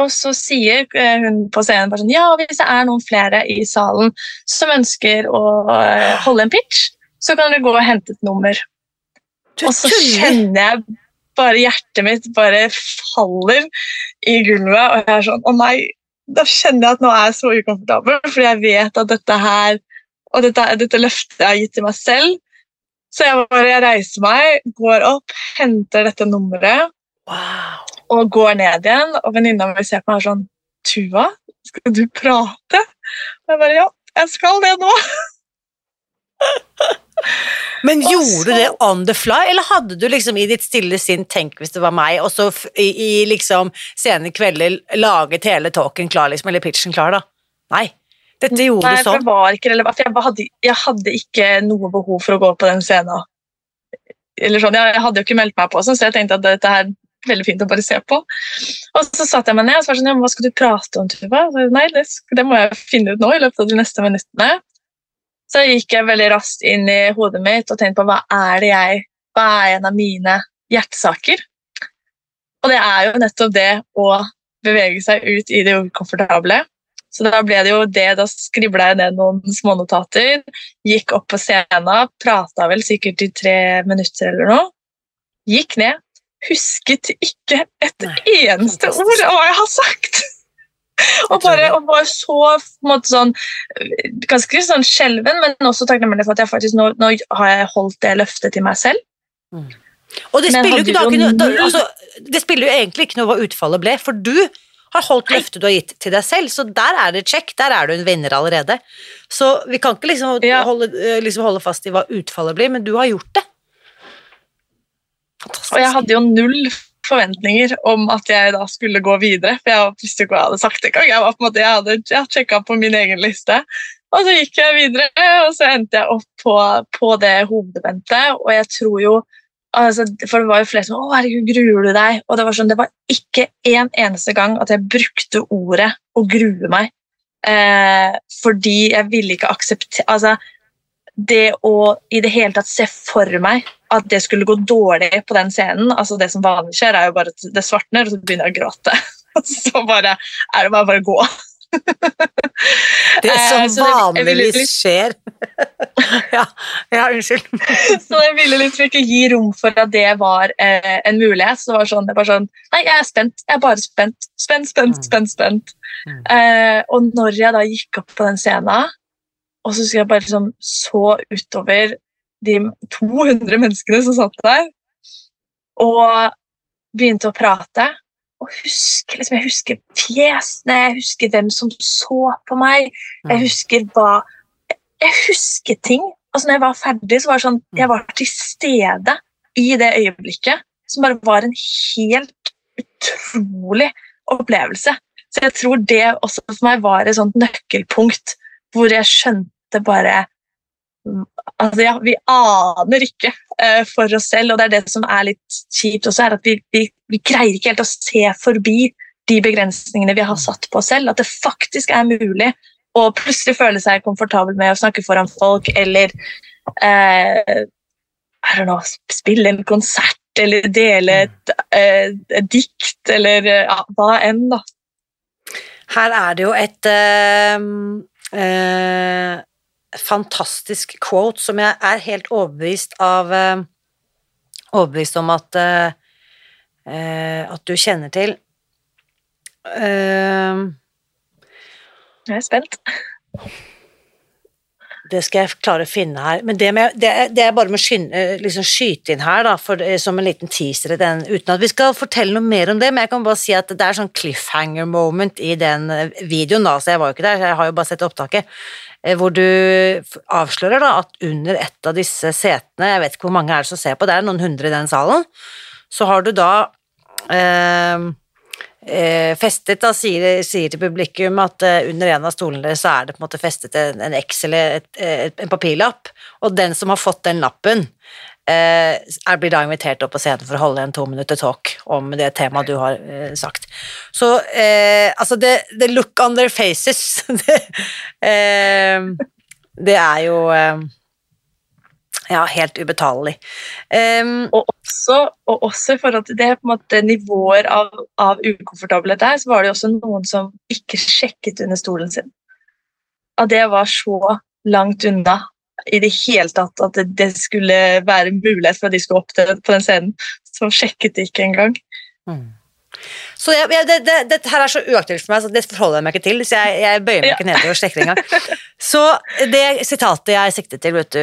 Og så sier eh, hun på scenen bare sånn Ja, hvis det er noen flere i salen som ønsker å holde en pitch, så kan du gå og hente et nummer. Og så kjenner jeg bare hjertet mitt bare faller i gulvet, og jeg er sånn Å nei, da kjenner jeg at nå er jeg så ukomfortabel, fordi jeg vet at dette her og dette, dette løftet jeg har gitt til meg selv. Så jeg bare jeg reiser meg, går opp, henter dette nummeret
Wow.
og går ned igjen. Og venninna mi ser på meg og er sånn Tuva, skal du prate? Og jeg bare Ja, jeg skal det nå.
Men gjorde du det on the fly, eller hadde du liksom i ditt stille sinn tenk hvis det var meg, og så i, i liksom sene kvelder laget hele talken klar, liksom, eller pitchen klar, da? Nei. Dette gjorde
Nei,
du
sånn.
sånn.
det var ikke relevant. Jeg, hadde, jeg hadde ikke noe behov for å gå på den scenen. Eller sånn, jeg, hadde jo ikke meldt meg på, sånn, så jeg tenkte at dette er veldig fint å bare se på. Og så satte jeg meg ned og så var sånn, ja, hva skal du prate om, Tuva? Nei, det, det må jeg finne ut nå i løpet av de neste minuttene. Så gikk jeg veldig raskt inn i hodet mitt og tenkte på hva er det jeg, hva er en av mine hjertesaker? Og det er jo nettopp det å bevege seg ut i det ukomfortable. Så da ble det jo det, da skribla jeg ned noen smånotater, gikk opp på scenen, prata vel sikkert i tre minutter eller noe. Gikk ned, husket ikke et
Nei,
eneste ord av hva jeg har sagt! [LAUGHS] Og bare, og bare så på en måte sånn, ganske sånn skjelven, men også takknemlig for at jeg faktisk nå, nå har jeg holdt det løftet til meg selv.
Og det spiller, ikke, da,
hadde
ikke noe- da, altså, det spiller jo egentlig ikke noe hva utfallet ble, for du har holdt løftet du har gitt til deg selv, så der er det check, der er du en vinner allerede. Så vi kan ikke liksom,
Ja.
holde, eh, liksom holde fast i hva utfallet blir, men du har gjort det. Fantastisk.
Og jeg hadde jo null forventninger om at jeg da skulle gå videre. For jeg visste ikke hva jeg hadde sagt engang. Jeg, en måte, jeg hadde jeg sjekka på min egen liste. Og så gikk jeg videre, og så endte jeg opp på, på det hovedeventet. Og jeg tror jo altså, For det var jo flere som 'Å, herregud, gruer du deg?' Og det var sånn, det var ikke en eneste gang at jeg brukte ordet 'å grue meg'. Eh, fordi jeg ville ikke akseptere altså, Det å i det hele tatt se for meg at det skulle gå dårlig på den scenen altså Det som vanlig skjer, er jo bare at det svartner, og så begynner jeg å gråte. [LAUGHS] Så bare er det bare, bare å gå.
Det
Eh,
som vanligvis
litt-
skjer. [LAUGHS] ja, ja, unnskyld. [LAUGHS]
Så jeg ville liksom ikke gi rom for at det var eh, en mulighet. Så det var sånn, det var sånn Nei, jeg er spent. Jeg er bare spent. Spent, spent,
Mm.
spent. spent.
Mm.
Eh, og når jeg da gikk opp på den scenen, og så husker jeg bare liksom så utover de 200 menneskene som satt der, og begynte å prate og huske, liksom, Jeg husker fjesene, jeg husker hvem som så på meg. Jeg
Mm.
husker hva Jeg husker ting. Altså når jeg var ferdig, så var det sånn
Mm.
Jeg var til stede i det øyeblikket, som bare var en helt utrolig opplevelse. Så jeg tror det også for meg var et sånt nøkkelpunkt hvor jeg skjønte bare Altså, ja, vi aner ikke uh, for oss selv, og det er det som er litt kjipt også, er at vi, vi, vi greier ikke helt å se forbi de begrensningene vi har satt på oss selv. At det faktisk er mulig å plutselig føle seg komfortabel med å snakke foran folk, eller uh, know, spille en konsert, eller dele et, eh, et dikt, eller ja, hva enn, da.
Her er det jo et eh, eh, fantastisk quote som jeg er helt overbevist av eh, Overbevist om at eh, eh, at du kjenner til. Eh,
Jeg er spent.
Det skal jeg klare å finne her. Men det, med, det, det er bare med å skynde, eh, liksom skyte inn her, da, for, eh, som en liten teaser i den, uten at vi skal fortelle noe mer om det, men jeg kan bare si at det er sånn cliffhanger moment i den eh, videoen, da, så jeg var jo ikke der, jeg har jo bare sett opptaket, hvor du avslører da at under et av disse setene, jeg vet ikke hvor mange er det som ser på, det er noen hundre i den salen, så har du da eh, eh, festet, da, sier, sier til publikum at eh, under en av stolene deres så er det på en måte festet en, en X eller et, et, en papirlapp, og den som har fått den lappen, eh, blir da invitert opp på scenen for å holde en to minutter talk om det temaet du har eh, sagt. Så eh, altså, the, the, look on their faces [LAUGHS] det, eh, det er jo ja, helt ubetalelig. Um,
og, også, og, også, i forhold til det på en måte, nivåer av, av ukomfortable der, så var det også noen som ikke sjekket under stolen sin. Og det var så langt unna i det hele tatt at det, det skulle være mulighet for at de skulle opptre på den scenen. Så sjekket de ikke engang. Mm.
Så jeg, jeg, det, det, Dette her er så uaktuelt for meg, så det forholder jeg meg ikke til. Så jeg, jeg bøyer meg ja. ikke ned og sjekker engang. [LAUGHS] Så det sitatet jeg siktet til, vet du,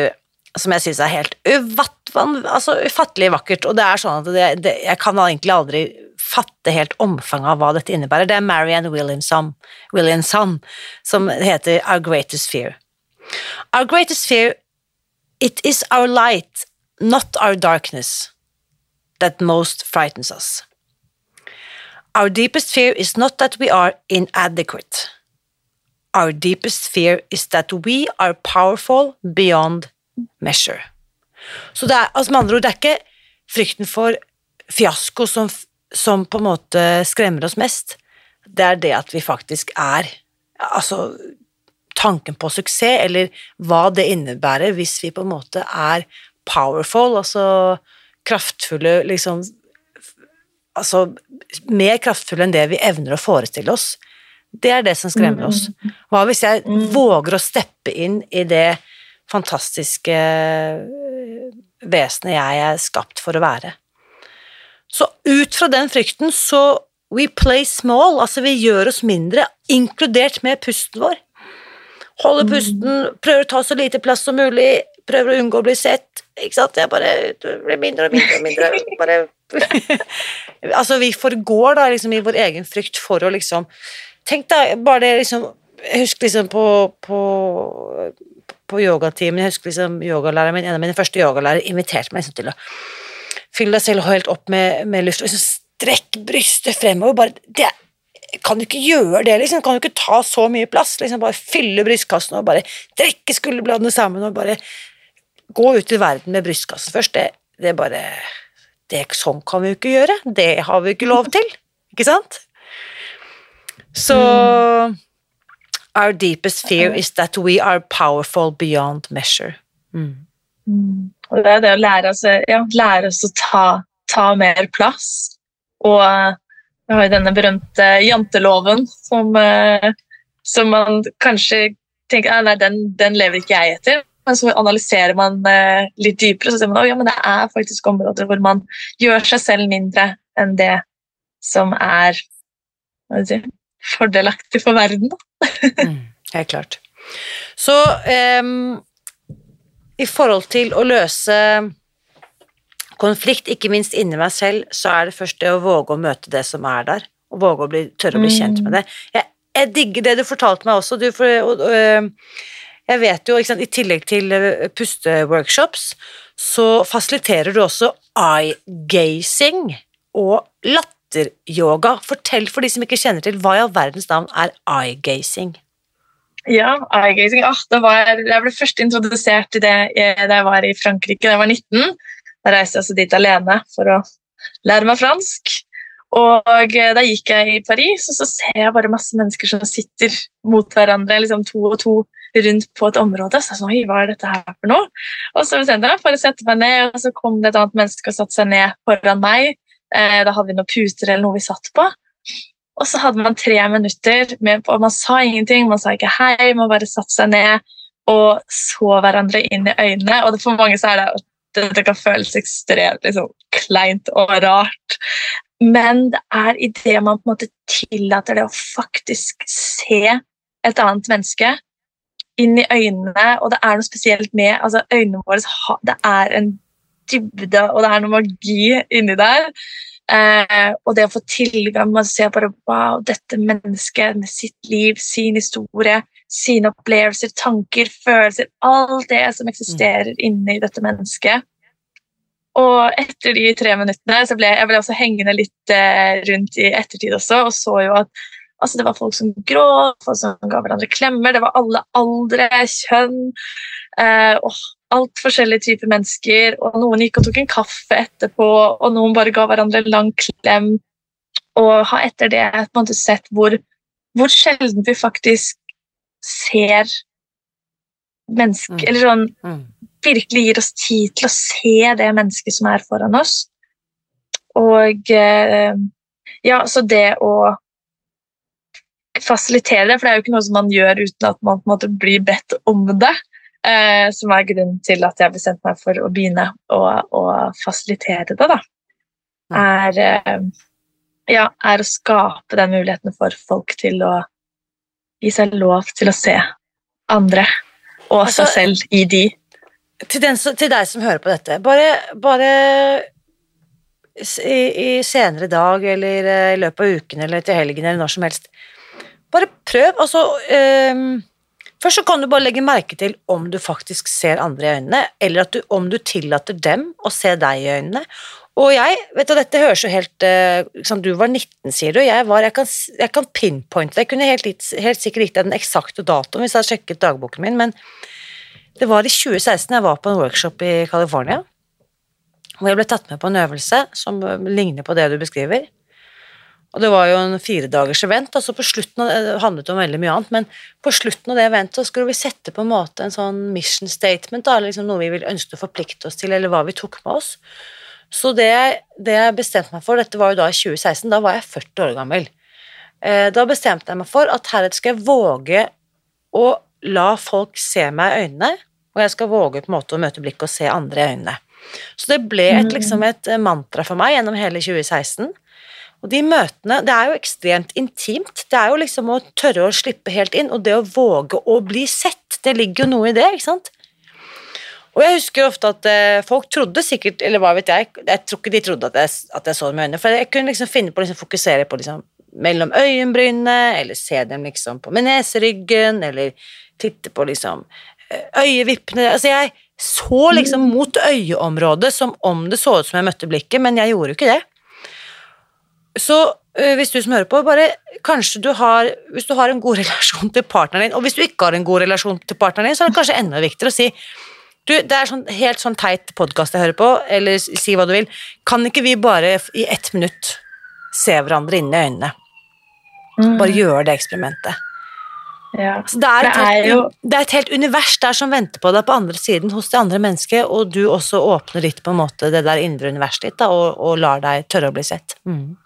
som jeg syns er helt uvatt, altså, ufattelig vakkert, og det er sånn at det, jeg kan egentlig aldri fatte helt omfanget av hva dette innebærer. Det er Marianne Williamson, Williamson som heter Our Greatest Fear. Our greatest fear, it is our light, not our darkness, that most frightens us. Our deepest fear is not that we are inadequate. Our deepest fear is that we are powerful beyond measure. Så det er, altså med andre ord, det er ikke frykten for fiasko som, som på en måte skremmer oss mest. Det er det at vi faktisk er Altså tanken på suksess, eller hva det innebærer hvis vi på en måte er powerful, altså kraftfulle liksom Altså mer kraftfulle enn det vi evner å forestille oss. Det er det som skremmer oss. Mm. Hva hvis jeg mm. våger å steppe inn i det fantastiske øh, vesenet jeg er skapt for å være? Så ut fra den frykten så we play small, altså vi gjør oss mindre, inkludert med pusten vår. Holder mm. pusten, prøver å ta så lite plass som mulig, prøver å unngå å bli sett. Ikke sant? Jeg bare blir mindre og mindre og mindre. Bare [LAUGHS] Altså, vi forgår da liksom i vår egen frykt for å liksom Tenk deg bare det liksom Jeg husker liksom på, på på yogatimen. Jeg husker liksom yogalæreren min, en av mine første yogalærere inviterte meg liksom til å fylle deg selv helt opp med, med luft og liksom strekk brystet fremover. Bare, det, kan du ikke gjøre det, liksom? Kan du ikke ta så mye plass? Liksom Bare fylle brystkassen og bare trekke skulderbladene sammen og bare gå ut i verden med brystkassen først. Det, det bare det, Sånn kan vi jo ikke gjøre. Det har vi ikke lov til, ikke sant? Så mm. Our deepest fear is that we are powerful beyond measure. Mm.
Mm. Og det er det å lære oss, ja, lære oss å ta, ta mer plass. Og vi har jo denne berømte janteloven som, eh, som man kanskje tenker «Ah, den, den, lever ikke jeg etter. Men så analyserer man eh, litt dypere, og så ser man at ja, det er faktisk områder hvor man gjør seg selv mindre enn det som er si, fordelaktig for verden. [LAUGHS]
mm, helt klart. Så um, i forhold til å løse konflikt, ikke minst inni meg selv, så er det først det å våge å møte det som er der, og våge å bli, tørre å bli kjent med det. Jeg, jeg digger det du fortalte meg også, du, for og, og, jeg vet jo, sant, i tillegg til pusteworkshops, så fasiliterer du også eye-gazing og latteryoga. Fortell for de som ikke kjenner til, hva i all verdens navn er eye-gazing?
Ja, eye-gazing. Ah, jeg ble først introdusert til det da jeg var i Frankrike da jeg var 19. Da reiste jeg altså dit alene for å lære meg fransk. Og eh, da gikk jeg i Paris, og så ser jeg bare masse mennesker som sitter mot hverandre, liksom to og to rundt på et område. Så jeg sånn, hva er dette her for noe? Og så bestemte jeg for å sette meg ned, og så kom det et annet menneske og satte seg ned foran meg. Eh, da hadde vi noen puter eller noe vi satt på. Og så hadde man tre minutter, med, og man sa ingenting, man sa ikke hei, man bare satte seg ned og så hverandre inn i øynene. Og for mange så er det dette kan føles ekstremt liksom, kleint og rart. Men det er idet man på en måte tillater det å faktisk se et annet menneske inn i øynene, og det er noe spesielt med altså øynene våre Det er en dybde, og det er noe magi inni der. Eh, og det å få tilgang å se bare wow, dette mennesket med sitt liv, sin historie, sine opplevelser, tanker, følelser Alt det som eksisterer inni dette mennesket. Og etter de tre minuttene så ble jeg ble også hengende litt eh, rundt i ettertid også, og så jo at altså, det var folk som gråt, folk som ga hverandre klemmer, det var alle aldre, kjønn. Eh, og alt forskjellige typer mennesker, og noen gikk og tok en kaffe etterpå, og noen bare ga hverandre en lang klem. Og har etter det på en måte sett hvor, hvor sjelden vi faktisk ser mennesker
Mm.
Eller sånn
Mm.
virkelig gir oss tid til å se det mennesket som er foran oss. Og eh, ja, så det å fasilitere det, for det er jo ikke noe som man gjør uten at man på en måte blir bedt om det, eh, som er grunnen til at jeg bestemte meg for å begynne å, å fasilitere det, da, er, eh, ja, er å skape den muligheten for folk til å gi seg lov til å se andre og
Altså,
seg selv i de.
til, den, til deg som hører på dette, bare, bare i, i senere dag eller eh, i løpet av uken eller til helgen eller når som helst, bare prøv. Altså, ehm, først så kan du bare legge merke til om du faktisk ser andre i øynene, eller du, om du tillater dem å se deg i øynene. Og jeg, vet du, dette høres jo helt liksom, Du var 19, sier du. Jeg var, jeg kan, jeg kan pinpointe. Jeg kunne helt, helt sikkert gitt deg den eksakte datoen hvis jeg hadde sjekket dagboken min, men det var i 2016 jeg var på en workshop i California, hvor jeg ble tatt med på en øvelse som ligner på det du beskriver. Og det var jo en firedagers event, altså på slutten av, det handlet om veldig mye annet, men på slutten av det eventet skulle vi sette på en måte en sånn mission statement, da, liksom noe vi ville ønske å forplikte oss til, eller hva vi tok med oss. Så det, det jeg bestemte meg for, dette var jo da i 2016, da var jeg 40 år gammel. Eh, da bestemte jeg meg for at heretter skal jeg våge å la folk se meg i øynene, og jeg skal våge på en måte å møte blikket og se andre i øynene. Så det ble et, liksom et eh, mantra for meg gjennom hele 2016. Og de møtene, det er jo ekstremt intimt. Det er jo liksom å tørre å slippe helt inn, og det å våge å bli sett. Det ligger jo noe i det, ikke sant? Og jeg husker ofte at eh, folk trodde sikkert, eller hva vet jeg, jeg tror ikke de trodde at jeg, at jeg så dem i øynene, for jeg kunne liksom finne på å liksom fokusere på liksom mellom øyenbrynene, eller se dem liksom på neseryggen, eller titte på liksom eh, øyevippene, altså jeg så liksom mot øyeområdet som om det så ut som jeg møtte blikket, men jeg gjorde jo ikke det. Så øh, hvis du som hører på, bare kanskje du har Hvis du har en god [LAUGHS] relasjon til partneren din, og hvis du ikke har en god relasjon til partneren din, så er det kanskje enda viktigere å si du, det er sånn, helt sånn teit podkast jeg hører på, eller si hva du vil. Kan ikke vi bare i ett minutt se hverandre inn i øynene? Bare gjøre det eksperimentet.
Ja.
Så det, er et
Det er
helt,
jo-
det er et helt univers der som venter på deg på andre siden hos det andre mennesket, og du også åpner litt på en måte det der indre universet ditt, da, og, og lar deg tørre å bli sett. Mm.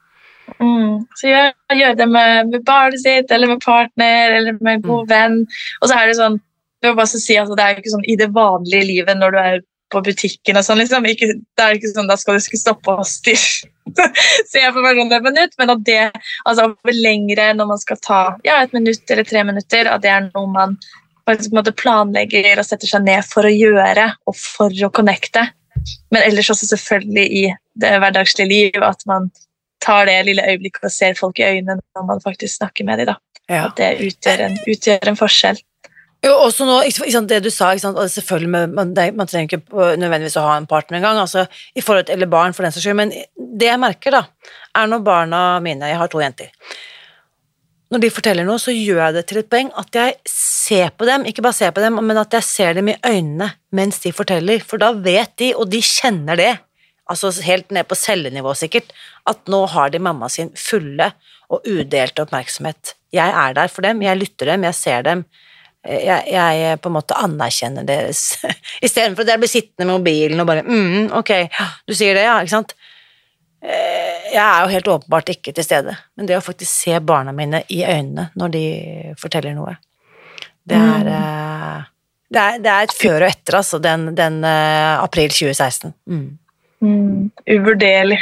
Mm. Så gjør, gjør det med, med barnet sitt, eller med partner, eller med en god venn. Og så er det sånn det er si, altså, det er jo ikke sånn i det vanlige livet når du er på butikken og sånn, liksom. Ikke, det er ikke sånn, Da skal du skulle stoppe og stirre. Se på meg sånn et minutt, men at det altså over lengre når man skal ta ja, et minutt eller tre minutter, at det er noe man faktisk måte planlegger og setter seg ned for å gjøre og for å connecte. Men ellers også selvfølgelig i det hverdagslige liv at man tar det lille øyeblikket og ser folk i øynene når man faktisk snakker med dem.
Ja.
At det utgjør en, utgjør en forskjell.
Jo, også nå, sant, det du sa, sant, og selvfølgelig med, man, det, man trenger ikke nødvendigvis å ha en partner engang, altså, i forhold til, eller barn for den saks skyld, men det jeg merker da, er når barna mine, jeg har to jenter, når de forteller noe, så gjør jeg det til et poeng at jeg ser på dem, ikke bare ser på dem, men at jeg ser dem i øynene mens de forteller, for da vet de, og de kjenner det, altså helt ned på cellenivå sikkert, at nå har de mamma sin fulle og udelte oppmerksomhet. Jeg er der for dem, jeg lytter dem, jeg ser dem, jeg, jeg på en måte anerkjenner deres [LAUGHS] Istedenfor at jeg blir sittende med mobilen og bare mm, ok, du sier det, ja, ikke sant? Eh, Jeg er jo helt åpenbart ikke til stede, men det å faktisk se barna mine i øynene når de forteller noe, det er, mm. det er, det er et før og etter, altså, den, den eh, april 2016. Mm.
Mm, uvurderlig.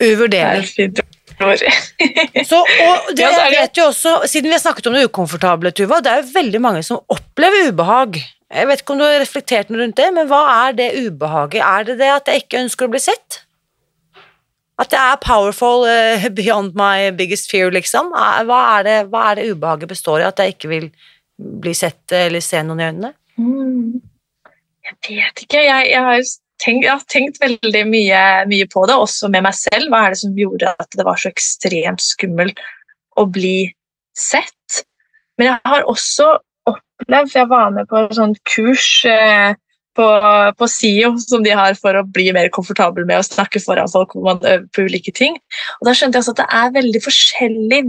Det er
Uvurderlig. [LAUGHS] Så, og det, jeg vet jo også, siden vi har snakket om det ukomfortable, Tuva, det er jo veldig mange som opplever ubehag. Jeg vet ikke om du har reflektert noe rundt det, men hva er det ubehaget? Er det det at jeg ikke ønsker å bli sett? At jeg er powerful uh, [LAUGHS] beyond my biggest fear, liksom? Er- Hva er, det, hva er det ubehaget består i? At jeg ikke vil bli sett eller se noen i øynene?
Mm. Jeg vet ikke. Jeg, jeg, har jo tenkt, har tenkt veldig mye, mye på det, også med meg selv. Hva er det som gjorde at det var så ekstremt skummelt å bli sett? Men jeg har også opplevd, for jeg var med på et sånt kurs eh, på, på SIO som de har for å bli mer komfortabel med å snakke foran folk hvor man øver på ulike ting. Og Da skjønte jeg at det er veldig forskjellig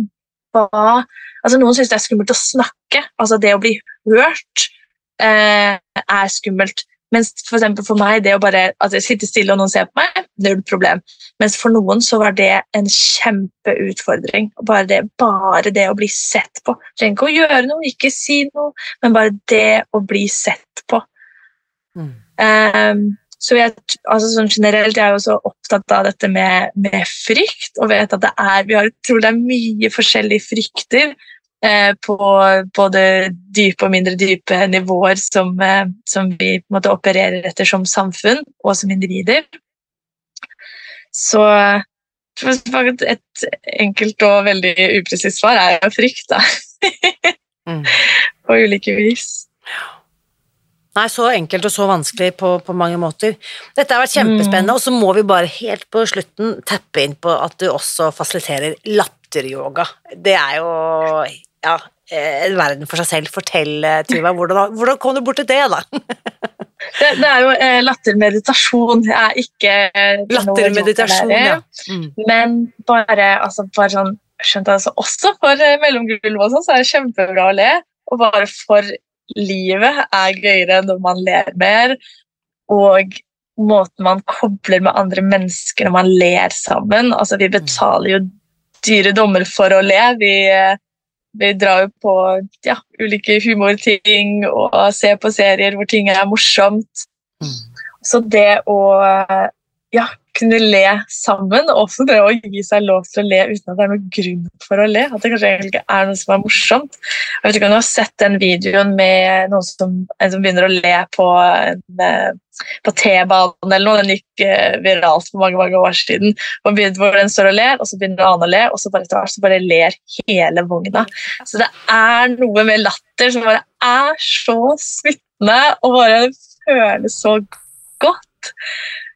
hva altså Noen syns det er skummelt å snakke, altså det å bli hørt eh, er skummelt. Mens for, for meg, det å bare altså, sitte stille og noen ser på meg, null problem. Mens for noen så var det en kjempeutfordring. Bare det, bare det å bli sett på. Trenger ikke å gjøre noe, ikke si noe, men bare det å bli sett på. Mm. Um, så jeg, altså sånn generelt, jeg er jo så opptatt av dette med, med frykt, og vet at det er, vi har, utrolig mye forskjellige frykter på både dype og mindre dype nivåer som, eh, som vi måte, opererer etter som samfunn og som individer. Så et enkelt og veldig upresist svar er jo frykt, da. mm. [LAUGHS] På ulike vis.
Nei, så enkelt og så vanskelig på, på mange måter. Dette har vært kjempespennende, mm. og så må vi bare helt på slutten tappe inn på at du også fasiliterer latteryoga. Det er jo ja, en verden for seg selv. Fortell, Tuva, hvordan, hvordan kom du bort til det, da? [LAUGHS]
det, det, er jo eh, lattermeditasjon. Jeg er ikke
eh, Lattermeditasjon, ja. Mm.
Men bare, altså, bare sånn skjønt altså, Også for eh, mellomgulv og sånn, så er det kjempebra å le. Og bare for livet er gøyere når man ler mer, og måten man kobler med andre mennesker når man ler sammen. Altså, vi betaler jo dyre dommer for å le. Vi, vi drar jo på ja, ulike humorting og ser på serier hvor ting er morsomt. Mm. Så det å ja, kunne le sammen, og også det å gi seg lov til å le uten at det er noen grunn for å le. At det kanskje egentlig ikke er noe som er morsomt. Jeg vet ikke om du har sett den videoen med noen som, en som begynner å le på, eh, på T-banen eller noe. Den gikk uh, viralt for mange mange år siden. Hvor, hvor den står og ler, og så begynner en annen å le, og så bare etter hvert så bare ler hele vogna. Så det er noe med latter som bare er så smittende og bare føles så godt.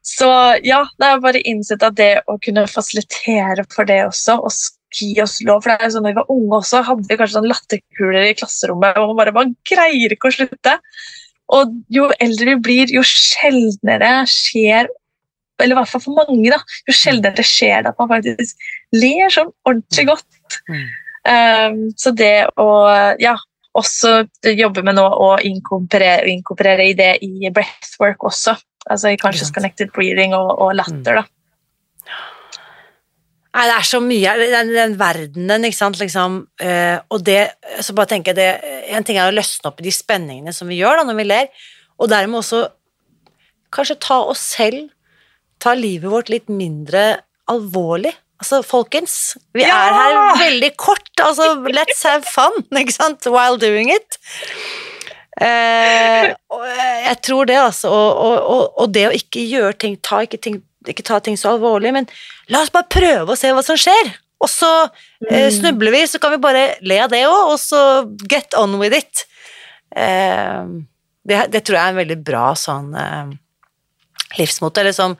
Så ja, det er bare innsett at det å kunne fasilitere for det også, og gi oss lov For det er sånn, når vi var unge også, hadde vi kanskje sånn latterkuler i klasserommet, og man bare man greier ikke å slutte. Og jo eldre vi blir, jo sjeldnere skjer eller i hvert fall for mange, da, jo sjeldnere skjer det at man faktisk ler sånn ordentlig godt. Mm. Um, så det å ja, også jobbe med nå å inkorporere, inkorporere i det i breathwork også. Altså i Conscious Connected Breathing og, og latter, da.
Nei, det er så mye Den, den verdenen, ikke sant, liksom uh, Og det Så bare tenker jeg det En ting er å løsne opp i de spenningene som vi gjør da når vi ler, og dermed også kanskje ta oss selv Ta livet vårt litt mindre alvorlig. Altså, folkens, vi ja! er her veldig kort. Altså, let's have fun, ikke sant, while doing it. Eh, jeg tror det, altså. Og, og, og, det å ikke gjøre ting ta ikke, ting ikke, ta ting så alvorlig, men la oss bare prøve å se hva som skjer. Og så eh, mm. snubler vi, så kan vi bare le av det òg, og så get on with it. Eh, det, det, tror jeg er en veldig bra sånn eh, livsmote, eller som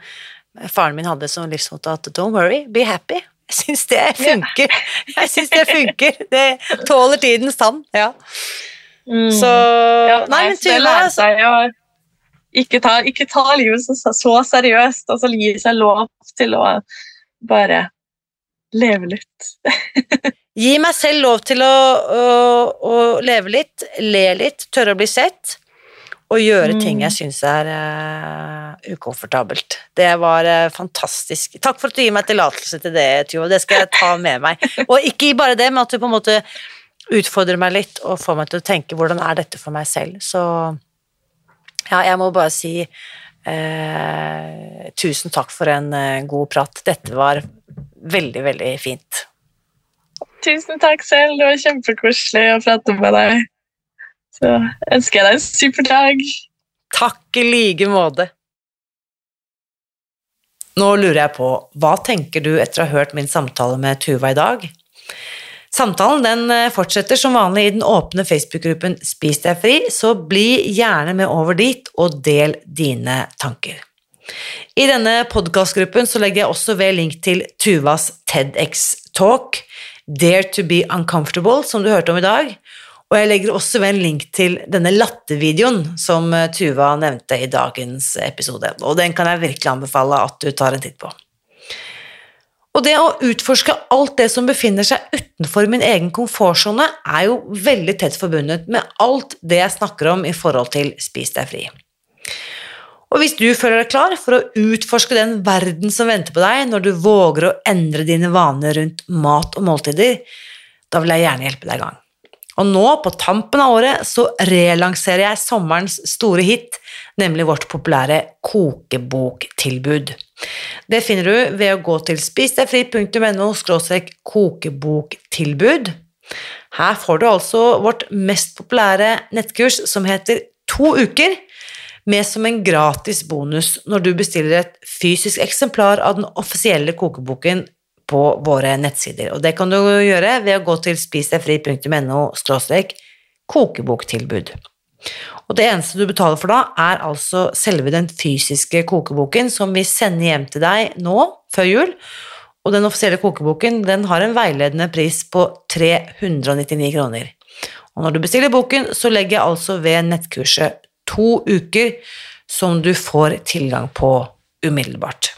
faren min hadde som livsmote, at don't worry, be happy. Jeg syns det funker. Jeg syns det funker. Det tåler tidens tann. Ja.
Mm. Så ja, Nei, men Tuva altså. ikke, ta, ikke ta livet så, så seriøst, og gi seg lov til å bare leve litt. [LAUGHS]
gi meg selv lov til å, å, å, leve litt, le litt, tørre å bli sett. Og gjøre mm. ting jeg syns er uh, ukomfortabelt. Det var uh, fantastisk. Takk for at du gir meg tillatelse til det, Tuva. Det skal jeg ta med meg. Og ikke bare det, men at du på en måte utfordrer meg litt og få meg til å tenke hvordan er dette for meg selv. Så ja, jeg må bare si eh, tusen takk for en eh, god prat. Dette var veldig, veldig fint.
Tusen takk selv. Det var kjempekoselig å prate med deg. Så ønsker jeg deg en super dag.
Takk i like måte. Nå lurer jeg på, hva tenker du etter å ha hørt min samtale med Tuva i dag? Samtalen den eh, fortsetter som vanlig i den åpne Facebook-gruppen Spis deg fri, så bli gjerne med over dit og del dine tanker. I denne podkastgruppen legger jeg også ved link til Tuvas TEDX-talk, Dare to be uncomfortable, som du hørte om i dag, Og jeg legger også ved en link til denne lattervideoen som eh, Tuva nevnte i dagens episode, og den kan jeg virkelig anbefale at du tar en titt på. Og det å utforske alt det som befinner seg utenfor min egen komfortsone, er jo veldig tett forbundet med alt det jeg snakker om i forhold til Spis deg fri. Og hvis du føler deg klar for å utforske den verden som venter på deg når du våger å endre dine vaner rundt mat og måltider, da vil jeg gjerne hjelpe deg i gang. Og nå, på tampen av året, så relanserer jeg sommerens store hit, nemlig vårt populære kokeboktilbud. Det finner du ved å gå til spisdegfri.no kokeboktilbud. Her får du altså vårt mest populære nettkurs som heter To uker, med som en gratis bonus når du bestiller et fysisk eksemplar av den offisielle kokeboken på våre nettsider. Og det kan du gjøre ved å gå til spisdegfri.no kokeboktilbud. Og det eneste du betaler for da, er altså selve den fysiske kokeboken som vi sender hjem til deg nå, før jul. Og den offisielle kokeboken den har en veiledende pris på 399 kroner. Og når du bestiller boken, så legger jeg altså ved nettkurset to uker som du får tilgang på umiddelbart.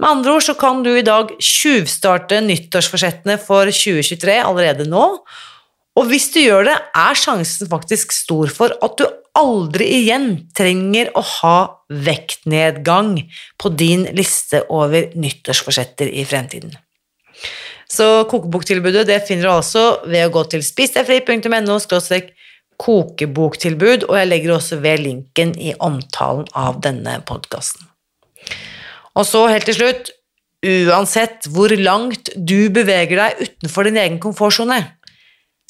Med andre ord så kan du i dag tjuvstarte nyttårsforsettene for 2023 allerede nå, og hvis du gjør det, er sjansen faktisk stor for at du aldri igjen trenger å ha vektnedgang på din liste over nyttårsforsetter i fremtiden. Så kokeboktilbudet det finner du altså ved å gå til spisdegfri.no kokeboktilbud, og jeg legger også ved linken i omtalen av denne podkasten. Og så helt til slutt, uansett hvor langt du beveger deg utenfor din egen komfortsone,